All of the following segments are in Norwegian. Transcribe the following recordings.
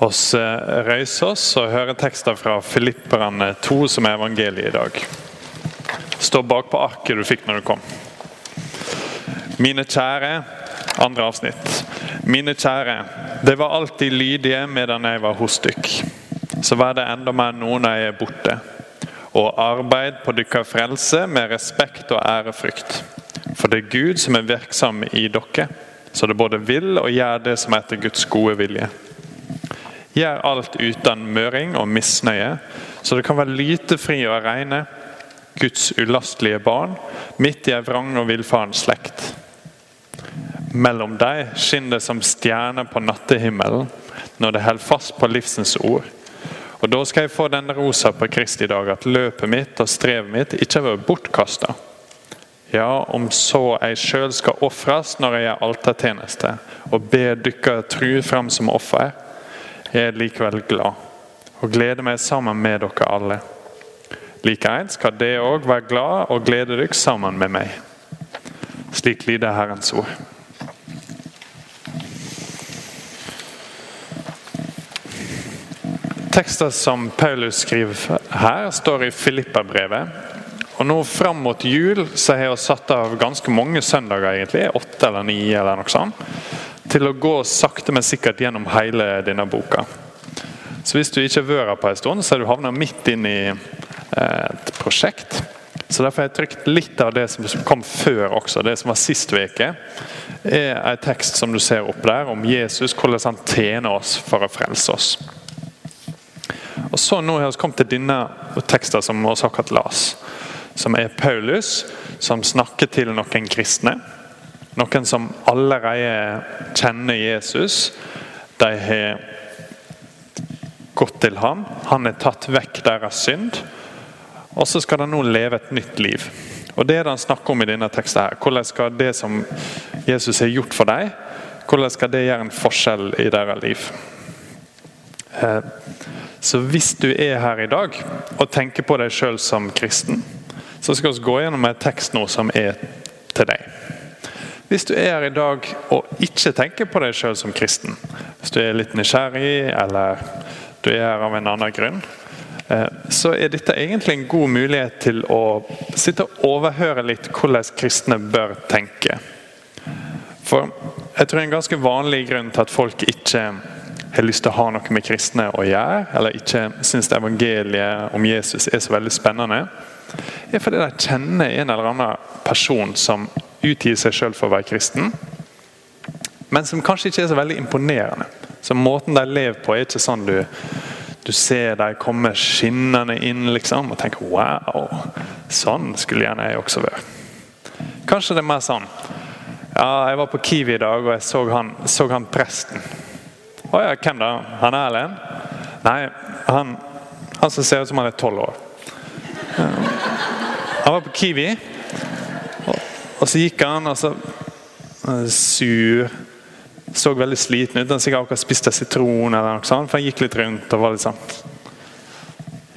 oss reise røyse oss og høre tekster fra Filipperne 2, som er evangeliet i dag. Stå bak på arket du fikk når du kom. Mine kjære, andre avsnitt. Mine kjære, det var alltid lydige medan jeg var hos dykk. Så vær det enda mer nå når jeg er borte. Og arbeid på dykkar frelse med respekt og ærefrykt. For det er Gud som er virksom i dere, så det både vil og gjør det som er etter Guds gode vilje. Gjør alt uten møring og misnøye, så det kan være lytefri og reine, Guds ulastelige barn, midt i ei vrang og villfaren slekt. Mellom dem skinner det som stjerner på nattehimmelen når det holder fast på livsens ord. Og Da skal jeg få den rosa på Kristi dag at løpet mitt og strevet mitt ikke har vært bortkasta. Ja, om så jeg sjøl skal ofres når jeg gjør altertjeneste og ber dykker tru fram som offer, jeg er likevel glad og gleder meg sammen med dere alle. Likeens skal dere òg være glad og glede dere sammen med meg. Slik lyder Herrens ord. Tekster som Paulus skriver her, står i Filippa-brevet. Og nå Fram mot jul så har jeg satt av ganske mange søndager, egentlig, åtte eller ni, eller noe sånt, til å gå sakte, men sikkert gjennom hele denne boka. Så Hvis du ikke har vært på en stund, så har du havna midt inn i eh, et prosjekt. Så Derfor har jeg trykt litt av det som kom før også, det som var sist uke. er en tekst som du ser opp der, om Jesus, hvordan han tjener oss for å frelse oss. Og så Nå har vi kommet til denne teksten som vi akkurat las, som er Paulus, som snakker til noen kristne. Noen som allerede kjenner Jesus. De har gått til ham. Han har tatt vekk deres synd. Og så skal de nå leve et nytt liv. Og Det er det han snakker om i denne teksten. her. Hvordan skal det som Jesus har gjort for dem, hvordan skal det gjøre en forskjell i deres liv? Eh, så hvis du er her i dag og tenker på deg sjøl som kristen, så skal vi gå gjennom en tekst nå som er. Hvis du er her i dag og ikke tenker på deg sjøl som kristen, hvis du er litt nysgjerrig eller du er her av en annen grunn, eh, så er dette egentlig en god mulighet til å sitte og overhøre litt hvordan kristne bør tenke. For jeg tror en ganske vanlig grunn til at folk ikke har lyst til å ha noe med kristne å gjøre, eller ikke syns evangeliet om Jesus er så veldig spennende, er fordi de kjenner en eller annen person som utgir seg selv for å være kristen, men som kanskje ikke er så veldig imponerende. Så Måten de lever på, er ikke sånn du, du ser de komme skinnende inn liksom, og tenker 'wow, sånn skulle gjerne jeg også være'. Kanskje det er mer sånn ja, Jeg var på Kiwi i dag og jeg så han, så han presten. Å ja, hvem da? Han er Erlend? Nei, han, han som ser ut som han er tolv år. Han var på Kiwi, og, så gikk han og så sur. Så veldig sliten ut. Han sikkert akkurat spiste sitron eller noe sånt, for han gikk litt rundt og var litt sånn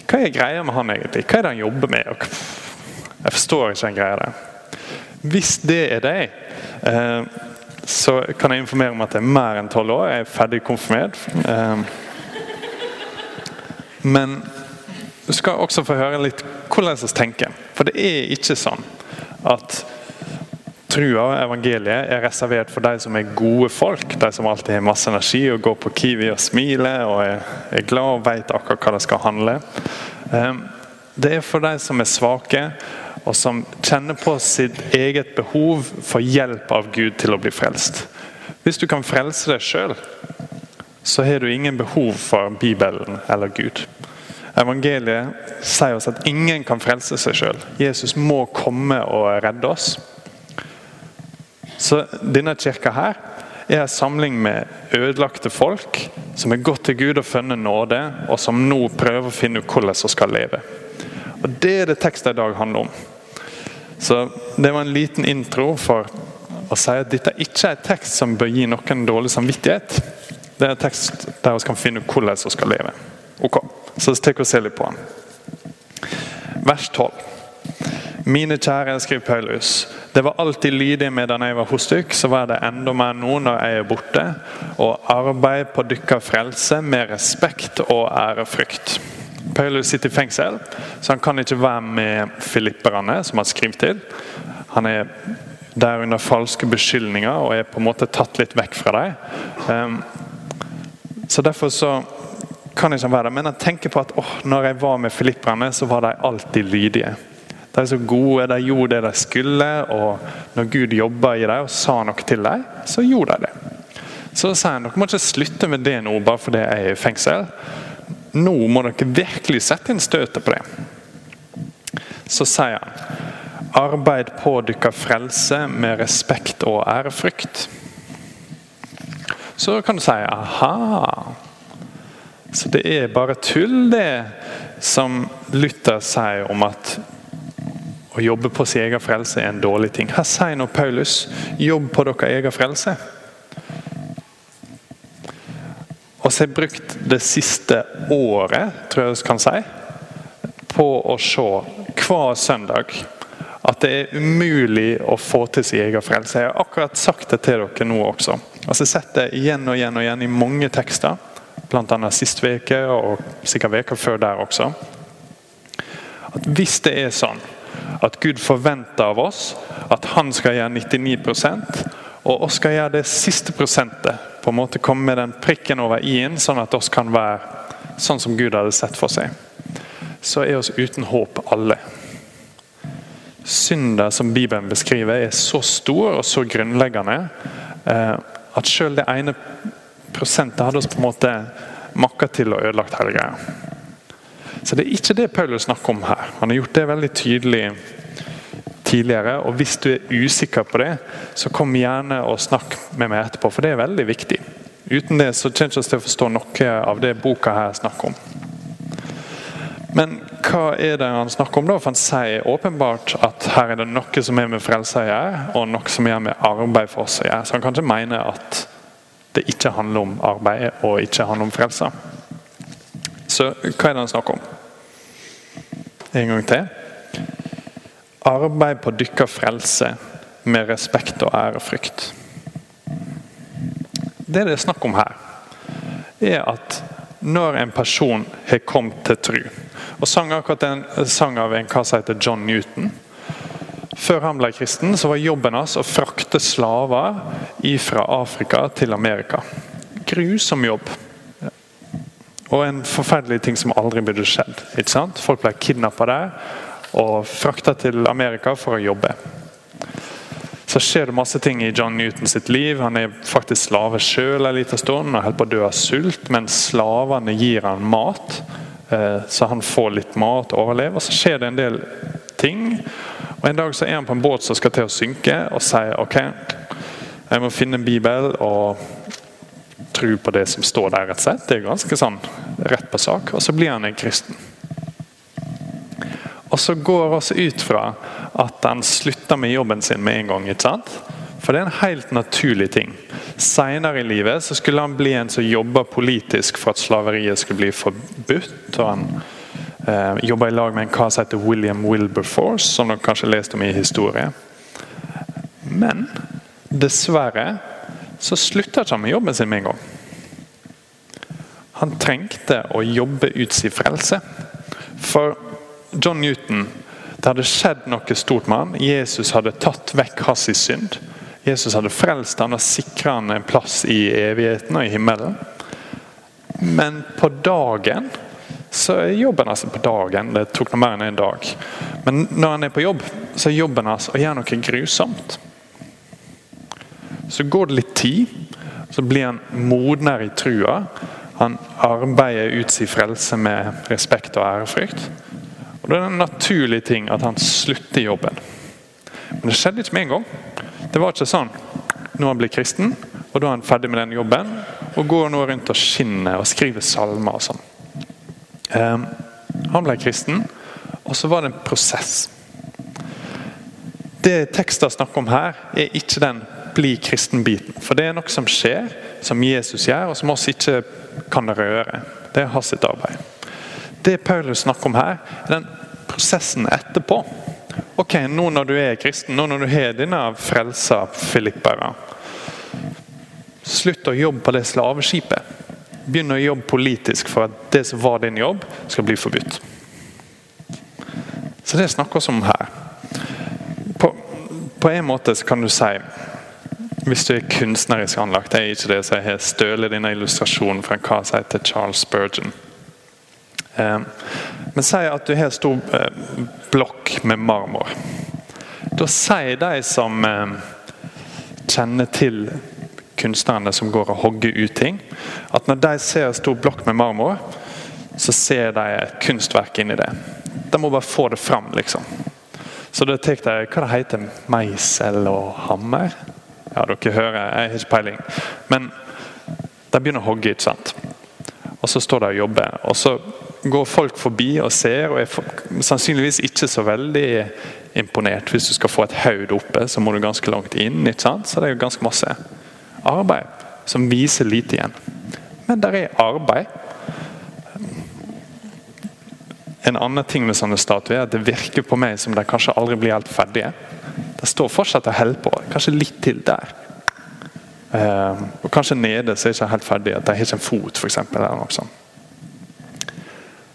Hva er greia med han egentlig? Hva er det han jobber med? Jeg forstår ikke den greia der. Hvis det er deg eh, så kan jeg informere om at jeg er mer enn tolv år. Jeg er ferdig konfirmert. Ehm, men du skal også få høre litt hvordan vi tenker. For det er ikke sånn at trua og evangeliet er reservert for de som er gode folk. De som alltid har masse energi og går på Kiwi og smiler og er glad og vet akkurat hva det skal handle. Ehm, det er for de som er svake og som kjenner på sitt eget behov for hjelp av Gud til å bli frelst. Hvis du kan frelse deg sjøl, så har du ingen behov for Bibelen eller Gud. Evangeliet sier oss at ingen kan frelse seg sjøl. Jesus må komme og redde oss. Så denne kirka her er en samling med ødelagte folk som har gått til Gud og funnet nåde, og som nå prøver å finne ut hvordan de skal leve. Og Det er det teksten i dag handler om. Så Det var en liten intro for å si at dette ikke er et tekst som bør gi noen dårlig samvittighet. Det er en tekst der vi kan finne ut hvordan vi skal leve. Ok, Så tar vi og ser litt på den. Vers 12. Mine kjære, skriver Paulus, det var alltid lydig medan jeg var hos dykk, så var det enda mer nå når jeg er borte. Og arbeid på dykka frelse med respekt og ærefrykt. Paulus sitter i fengsel, så han kan ikke være med filipperne, som han skriver til. Han er der under falske beskyldninger og er på en måte tatt litt vekk fra dem. Ehm, så Derfor så kan ikke han være der. Men han tenker på at oh, når jeg var med filipperne, så var de alltid lydige. De er så gode, de gjorde det de skulle, og når Gud jobba i dem og sa noe til dem, så gjorde de det. Så sier han dere må ikke slutte med det nå bare fordi jeg er i fengsel. Nå må dere virkelig sette inn støtet på det. Så sier han arbeid på deres frelse med respekt og ærefrykt. Så kan du si aha. Så det er bare tull, det som Luther sier om at å jobbe på sin egen frelse er en dårlig ting. Her sier nå Paulus jobb på deres egen frelse. Og så har jeg brukt det siste året, tror jeg vi kan si, på å se hver søndag at det er umulig å få til sin egen frelse. Jeg har akkurat sagt det til dere nå også. Altså, jeg har det igjen og igjen og igjen i mange tekster, bl.a. sist uke og sikkert uka før der også. At hvis det er sånn at Gud forventer av oss at han skal gjøre 99% og oss skal gjøre det siste prosentet. På en måte komme med den prikken over i-en, sånn at oss kan være sånn som Gud hadde sett for seg. Så er oss uten håp alle. Synder som Bibelen beskriver, er så stor og så grunnleggende eh, at selv det ene prosentet hadde oss på en måte makka til og ødelagt hele greia. Så det er ikke det Paulus snakker om her. Han har gjort det veldig tydelig tidligere. og Hvis du er usikker på det, så kom gjerne og snakk med meg etterpå, for det er veldig viktig. Uten det så kommer vi ikke til å forstå noe av det boka her snakker om. Men hva er det han snakker om da? For Han sier åpenbart at her er det noe som er med frelse å gjøre, og noe som er med arbeid for oss å gjøre. Så han kan ikke mene at det ikke handler om arbeid og ikke handler om frelse. Så hva er det han snakker om? En gang til. Arbeid på dykker frelse med respekt og ærefrykt. Det det er snakk om her, er at når en person har kommet til tru og sang akkurat en sang av en kar som heter John Newton. Før han ble kristen, så var jobben hans å frakte slaver fra Afrika til Amerika. Grusom jobb. Og en forferdelig ting som aldri burde skjedd. ikke sant? Folk ble kidnappa der og frakta til Amerika for å jobbe. Så skjer det masse ting i John Newton sitt liv. Han er faktisk slave sjøl en liten stund og holder på å dø av sult, men slavene gir han mat. Eh, så han får litt mat og overlever. Og så skjer det en del ting. Og En dag så er han på en båt som skal til å synke, og sier ok, jeg må finne en bibel og tro på det som står der. rett og slett. Det er ganske sånn rett på sak. Og så blir han en kristen. Og så går også ut fra at han slutter med jobben sin med en gang. ikke sant? For det er en helt naturlig ting. Senere i livet så skulle han bli en som jobba politisk for at slaveriet skulle bli forbudt. og Han eh, jobba i lag med en kar som heter William Wilberforce, som dere kanskje leste om i historie. Men dessverre så slutta ikke han med jobben sin med en gang. Han trengte å jobbe ut sin frelse. For John Newton det hadde skjedd noe stort med han. Jesus hadde tatt vekk hans synd. Jesus hadde frelst han og sikra han en plass i evigheten og i himmelen. Men på dagen så er jobben hans på dagen. Det tok noe mer enn en dag. Men når han er på jobb, så er jobben hans å gjøre noe grusomt. Så går det litt tid, så blir han modnere i trua. Arbeider ut sin frelse med respekt og ærefrykt. Og Det er en naturlig ting at han slutter jobben. Men det skjedde ikke med en gang. Det var ikke sånn nå han blir kristen, og da er han ferdig med den jobben. Og går nå rundt og skinner og skriver salmer og sånn. Um, han ble kristen, og så var det en prosess. Det teksten snakker om her, er ikke den bli kristen-biten. For det er noe som skjer, som Jesus gjør, og som oss ikke kan røre. Det hans sitt arbeid. Det Paulus snakker om her, er den prosessen etterpå. Ok, nå når du er kristen, nå når du har denne frelsa filippere Slutt å jobbe på det slaveskipet. Begynn å jobbe politisk for at det som var din jobb, skal bli forbudt. Så det snakkes om her. På, på en måte kan du si hvis du er kunstnerisk anlagt, det er ikke det som jeg har stølet denne illustrasjonen fra hva som heter Charles Spurgeon. Eh, men si at du har en stor eh, blokk med marmor. Da sier de som eh, kjenner til kunstnerne som går og hogger ut ting, at når de ser en stor blokk med marmor, så ser de et kunstverk inni det. De må bare få det fram, liksom. Så da tar de hva det heter meisel og hammer. Ja, dere hører, jeg har ikke peiling. Men de begynner å hogge, ikke sant. Og så står de og jobber. Og så går folk forbi og ser, og er sannsynligvis ikke så veldig imponert. Hvis du skal få et haud oppe, så må du ganske langt inn. ikke sant? Så det er jo ganske masse arbeid som viser lite igjen. Men det er arbeid. En annen ting med sånne statuer er at det virker på meg som de kanskje aldri blir helt ferdige. De står fortsatt og holder på. Kanskje litt til der. Eh, og Kanskje nede så er de ikke helt ferdige. De har ikke en fot, f.eks. Eller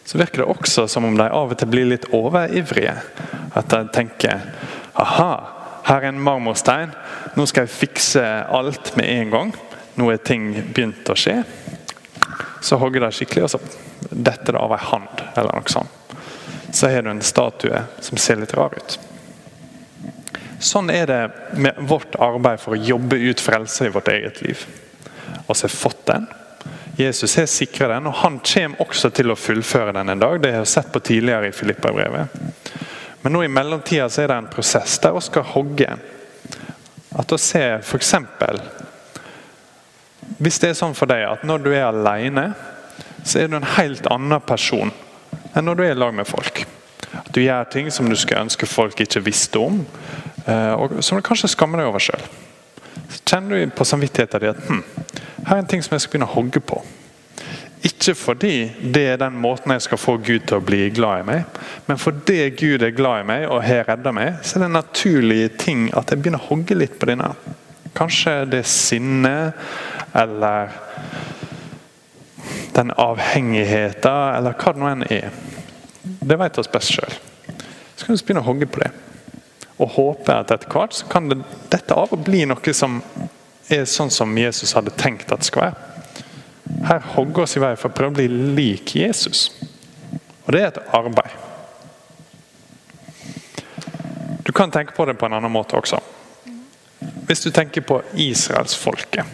så virker det også som om de av og til blir litt overivrige. At de tenker aha, her er en marmorstein, nå skal jeg fikse alt med en gang. Nå er ting begynt å skje. Så hogger de skikkelig, og så detter det av ei hand. eller noe sånt. Så har du en statue som ser litt rar ut. Sånn er det med vårt arbeid for å jobbe ut frelse i vårt eget liv. Og så har fått den, Jesus har sikra den, og han kommer også til å fullføre den en dag. Det har jeg sett på tidligere i Filippa-brevet. Men nå i mellomtida er det en prosess der vi skal hogge. At å se f.eks. Hvis det er sånn for deg at når du er alene, så er du en helt annen person enn når du er i lag med folk. At du gjør ting som du skulle ønske folk ikke visste om, eh, og som du kanskje skammer deg over sjøl. Så kjenner du på samvittigheten din at hm, her er en ting som jeg skal begynne å hogge på. Ikke fordi det er den måten jeg skal få Gud til å bli glad i meg, men fordi Gud er glad i meg og har redda meg, så er det en naturlig ting at jeg begynner å hogge litt på denne. Kanskje det er sinne, eller den avhengigheten, eller hva det nå enn er. Det vet oss best sjøl. Så kan vi begynne å hogge på det. Og håpe at etter hvert så kan det, dette av og bli noe som er sånn som Jesus hadde tenkt at det skal være. Her hogger oss i vei for å prøve å bli lik Jesus. Og det er et arbeid. Du kan tenke på det på en annen måte også. Hvis du tenker på israelsfolket,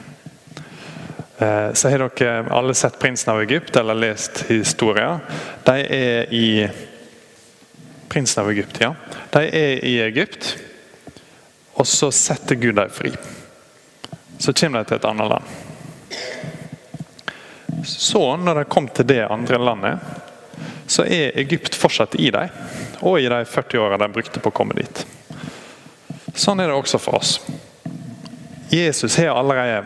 så har dere alle sett 'Prinsen av Egypt' eller lest historier. De er i Prinsen av Egypt, ja. De er i Egypt, og så setter Gud dem fri så kommer de til et annet land. Så, når de kom til det andre landet, så er Egypt fortsatt i dem. Og i de 40 åra de brukte på å komme dit. Sånn er det også for oss. Jesus har allerede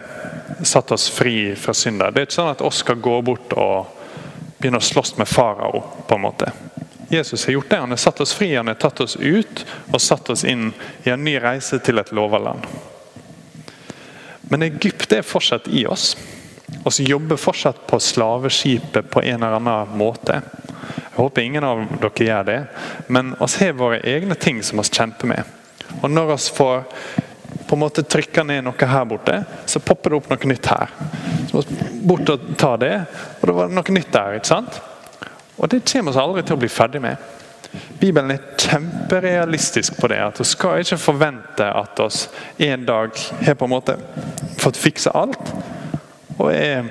satt oss fri fra synder. Det er ikke sånn at oss skal gå bort og begynne å slåss med farao. på en måte. Jesus har gjort det. Han har satt oss fri, han har tatt oss ut og satt oss inn i en ny reise til et loverland. Men Egypt er fortsatt i oss. Vi jobber fortsatt på slaveskipet på en eller annen måte. Jeg håper ingen av dere gjør det, men vi har våre egne ting som vi kjemper med. Og Når vi får på en måte trykker ned noe her borte, så popper det opp noe nytt her. Så bort og ta det, og da var det noe nytt der. ikke sant? Og Det kommer vi aldri til å bli ferdig med. Bibelen er kjemperealistisk på det. at Vi skal ikke forvente at oss en dag har på en måte fått fikse alt og er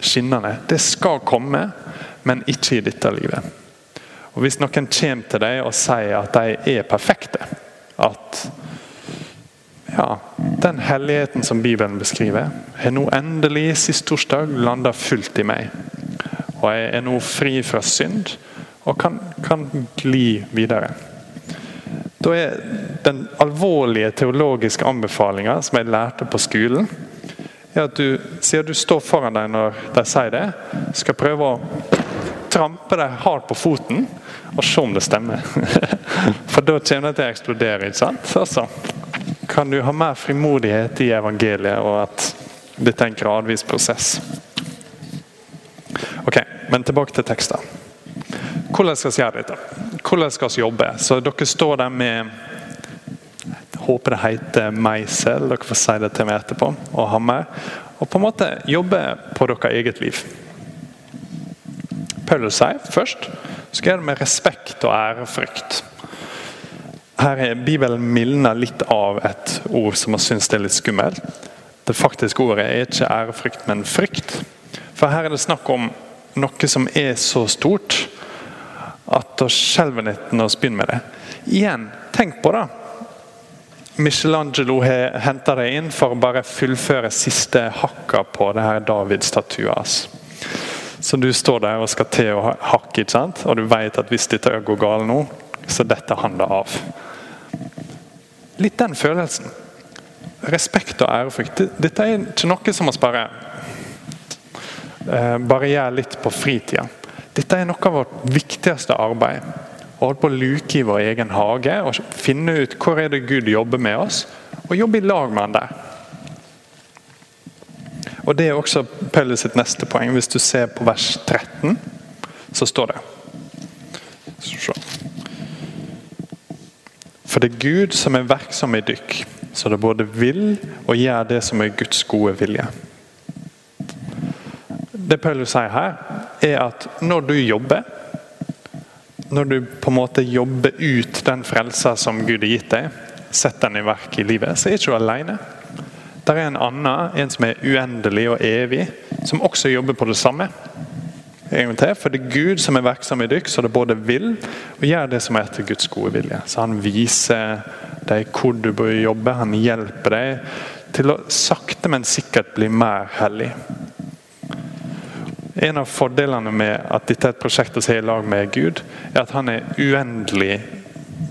skinnende. Det skal komme, men ikke i dette livet. Og Hvis noen kommer til deg og sier at de er perfekte, at ja, den helligheten som Bibelen beskriver, har nå endelig sist torsdag landa fullt i meg. Og jeg er nå fri fra synd og kan, kan gli videre. Da er den alvorlige teologiske anbefalinga som jeg lærte på skolen, er at du, siden du står foran deg når de sier det, skal prøve å trampe deg hardt på foten og se om det stemmer. For da kommer det til å eksplodere. ikke sant? Altså, kan du ha mer frimodighet i evangeliet, og at dette er en gradvis prosess. Ok, Men tilbake til teksten. Hvordan skal vi gjøre dette? Hvordan skal vi jobbe? Så Dere står der med håper det heter meisel, dere får si det til meg etterpå, og hammer. Og på en måte jobbe på deres eget liv. Paulus sier først skal gjøre det med respekt og ærefrykt. Her er Bibelen mildna litt av et ord som man syns er litt skummelt. Det faktiske ordet er ikke ærefrykt, men frykt. For her er det snakk om noe som er så stort at da skjelver litt når vi begynner med det. Igjen, tenk på det. Michelangelo har henta deg inn for å bare fullføre siste hakka på det her David-statuet hans. Så du står der og skal til å hakke, ikke sant? og du vet at hvis dette går galt nå, så dette handler av. Litt den følelsen. Respekt og ærefrykt. Dette er ikke noe som vi bare eh, bare gjør litt på fritida. Dette er noe av vårt viktigste arbeid. Å holde på å luke i vår egen hage og finne ut hvor er det Gud jobber med oss, og jobbe i lag med han der. Og Det er også Paulus sitt neste poeng. Hvis du ser på vers 13, så står det For det er Gud som er verksom i dykk, så det både vil og gjør det som er Guds gode vilje. Det Paulus sier her, er at når du jobber Når du på en måte jobber ut den frelsa som Gud har gitt deg, setter den i verk i livet, så er ikke du alene. Der er en annen, en som er uendelig og evig, som også jobber på det samme. En gang til, For det er Gud som er virksom i dykk, så det både vil og gjør det som er etter Guds gode vilje. Så Han viser deg hvor du bør jobbe, han hjelper deg til å sakte, men sikkert bli mer hellig. En av fordelene med at dette er et prosjekt vi har i lag med Gud, er at han er uendelig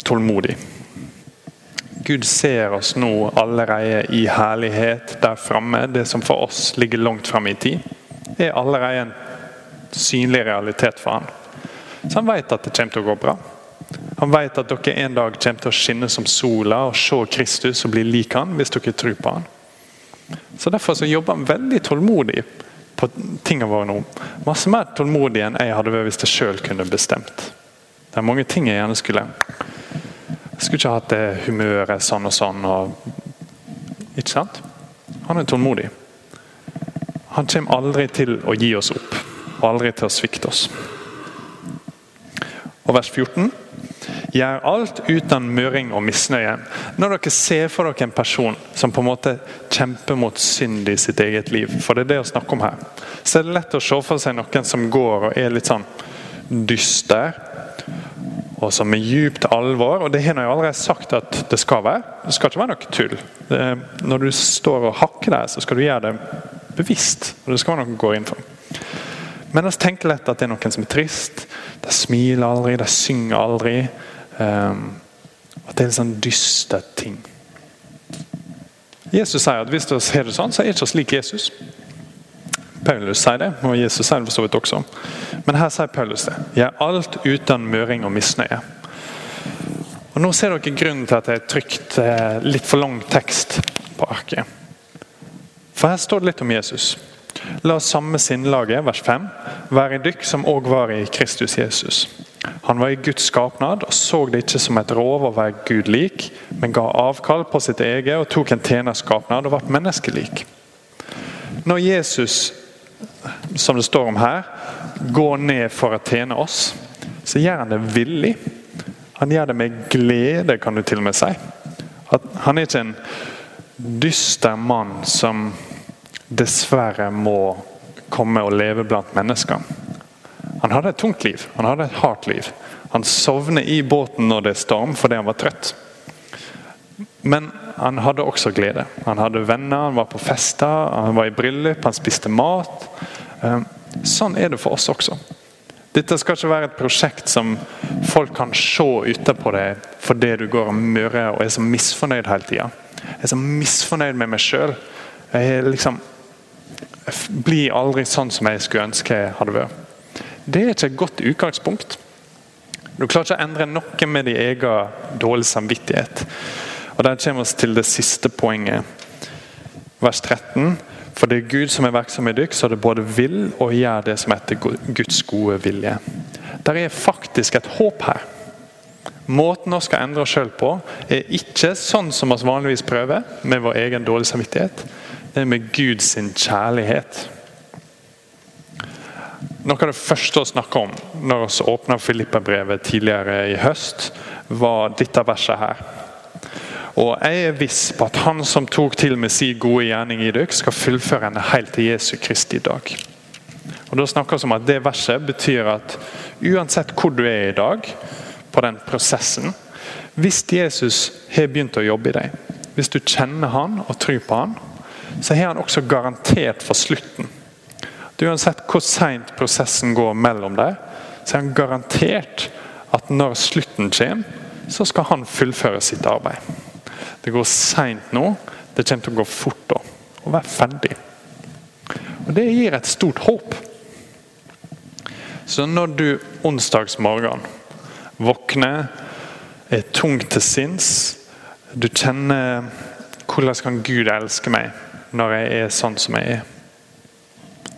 tålmodig. Gud ser oss nå allerede i herlighet der framme. Det som for oss ligger langt framme i tid, er allerede en synlig realitet for han. Så han vet at det kommer til å gå bra. Han vet at dere en dag kommer til å skinne som sola og se Kristus og bli lik han hvis dere tror på han. Så Derfor så jobber han veldig tålmodig på tingene våre nå. Masse mer tålmodig enn jeg hadde vært hvis jeg sjøl kunne bestemt. Det er mange ting jeg gjerne skulle Jeg skulle ikke hatt det humøret sånn og sånn. Og, ikke sant? Han er tålmodig. Han kommer aldri til å gi oss opp og aldri til å svikte oss. Og vers 14. Gjør alt uten møring og misnøye. Når dere ser for dere en person som på en måte kjemper mot synd i sitt eget liv, for det er det å snakke om her, så er det lett å se for seg noen som går og er litt sånn dyster, og som er djupt alvor. og Det har jeg allerede sagt at det skal være. Det skal ikke være noe tull. når du står og hakker der, så skal du gjøre det bevisst. og Det skal være noe å gå inn for. Men vi tenker lett at det er noen som er trist. De smiler aldri, de synger aldri. Um, at det er en sånn dyster ting. Jesus sier at hvis du ser det sånn, så er det ikke slik Jesus. Paulus sier det, og Jesus sier det for så vidt også. Men her sier Paulus det. Jeg er alt uten møring og misnøye. Og Nå ser dere grunnen til at jeg har trykt eh, litt for lang tekst på arket. For her står det litt om Jesus. La samme sinnlaget, vers 5, være i dykk som òg var i Kristus Jesus. Han var i Guds skapnad og så det ikke som et rov å være Gud lik, men ga avkall på sitt eget og tok en tjenerskapnad og ble menneskelik. Når Jesus, som det står om her, går ned for å tjene oss, så gjør han det villig. Han gjør det med glede, kan du til og med si. At han er ikke en dyster mann som dessverre må komme og leve blant mennesker. Han hadde et tungt liv, han hadde et hardt liv. Han sovner i båten når det er storm fordi han var trøtt. Men han hadde også glede. Han hadde venner, han var på fester, han var i bryllup, han spiste mat. Eh, sånn er det for oss også. Dette skal ikke være et prosjekt som folk kan se utenpå deg fordi du går og murrer og er så misfornøyd hele tida. Jeg er så misfornøyd med meg sjøl. Jeg er liksom blir aldri sånn som jeg skulle ønske jeg hadde vært. det er ikke et godt utgangspunkt. Du klarer ikke å endre noe med din egen dårlig samvittighet. Og Der kommer vi til det siste poenget, vers 13. For det er Gud som er virksom i dykk, så det både vil og gjør det som heter Guds gode vilje. Der er faktisk et håp her. Måten vi skal endre oss sjøl på, er ikke sånn som vi vanligvis prøver, med vår egen dårlige samvittighet. Det er med Guds kjærlighet. Noe av det første å snakke om når vi åpna Filippa-brevet tidligere i høst, var dette verset her. Og jeg er viss på at Han som tok til med sin gode gjerning i dere, skal fullføre henne helt til Jesu Kristi dag. Og da snakker vi om at Det verset betyr at uansett hvor du er i dag, på den prosessen Hvis Jesus har begynt å jobbe i deg, hvis du kjenner han og tror på han, så har han også garantert for slutten. Uansett hvor seint prosessen går mellom deg, så er han garantert at når slutten kommer, så skal han fullføre sitt arbeid. Det går seint nå. Det kommer til å gå fort da. Og være ferdig. Og Det gir et stort håp. Så når du onsdagsmorgen våkner, er tung til sinns, du kjenner hvordan kan Gud elske meg når jeg er sånn som jeg er,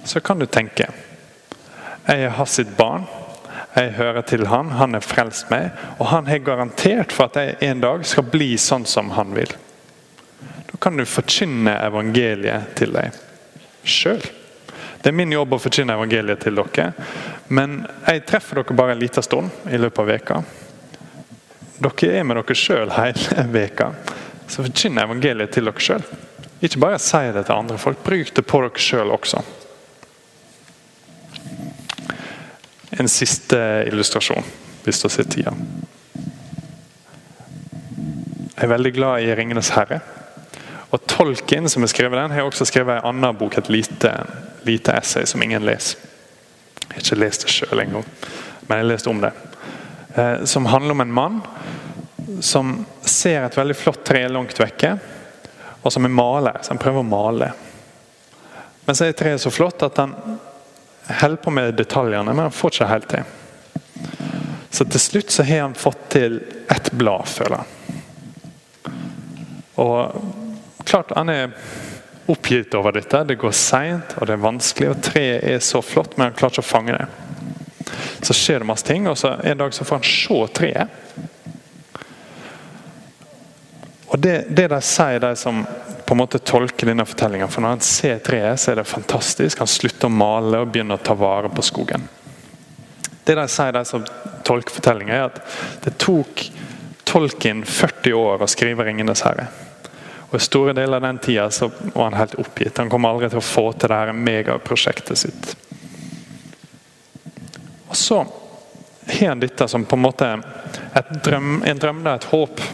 så kan du tenke jeg er hans sitt barn. Jeg hører til han, han har frelst meg, og han har garantert for at jeg en dag skal bli sånn som han vil. Da kan du forkynne evangeliet til deg sjøl. Det er min jobb å forkynne evangeliet til dere, men jeg treffer dere bare en liten stund i løpet av veka. Dere er med dere sjøl hele veka, så forkynn evangeliet til dere sjøl. Ikke bare si det til andre folk, bruk det på dere sjøl også. en siste illustrasjon, hvis du ser tida. Jeg er veldig glad i 'Ringenes herre'. Og Tolkien, som har skrevet den, har også skrevet en annen bok, et lite, lite essay som ingen leser. Jeg har ikke lest det sjøl engang, men jeg har lest om det. Eh, som handler om en mann som ser et veldig flott tre langt vekke, og som er maler. Så han prøver å male. Men så er treet så flott at han holder på med detaljene, men han får ikke helt til. Så til slutt så har han fått til ett blad, føler han. Og klart han er oppgitt over dette. Det går seint og det er vanskelig. og Treet er så flott, men han klarer ikke å fange det. Så skjer det masse ting, og så en dag så får han se treet. Og det, det de sier, de som på en måte tolker denne fortellinga For når han ser treet, så er det fantastisk. Han slutter å male og begynner å ta vare på skogen. Det de sier de som tolker fortellinga, er at det tok Tolkien 40 år å skrive 'Ringenes herre'. Og I store deler av den tida var han helt oppgitt. Han kommer aldri til å få til det her megaprosjektet sitt. Og så har han dette som på en måte drøm, en drøm, et håp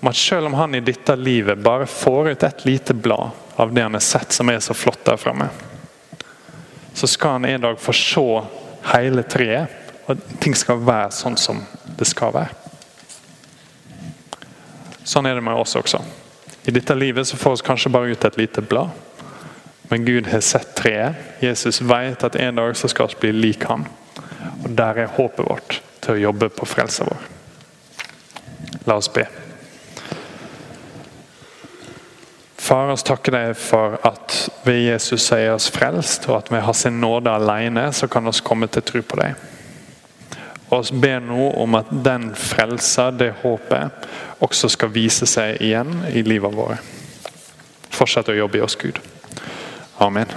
om at selv om han i dette livet bare får ut et lite blad av det han har sett som er så flott der framme, så skal han en dag få se hele treet, og ting skal være sånn som det skal være. Sånn er det med oss også. I dette livet så får vi kanskje bare ut et lite blad. Men Gud har sett treet. Jesus vet at en dag så skal vi bli lik han. Og Der er håpet vårt til å jobbe på frelsa vår. La oss be. Far, oss takker deg for at ved Jesus sier oss frelst, og at vi har sin nåde alene, så kan vi komme til tro på deg. Og oss ber nå om at den frelsa, det håpet, også skal vise seg igjen i livet vårt. Fortsett å jobbe i oss, Gud. Amen.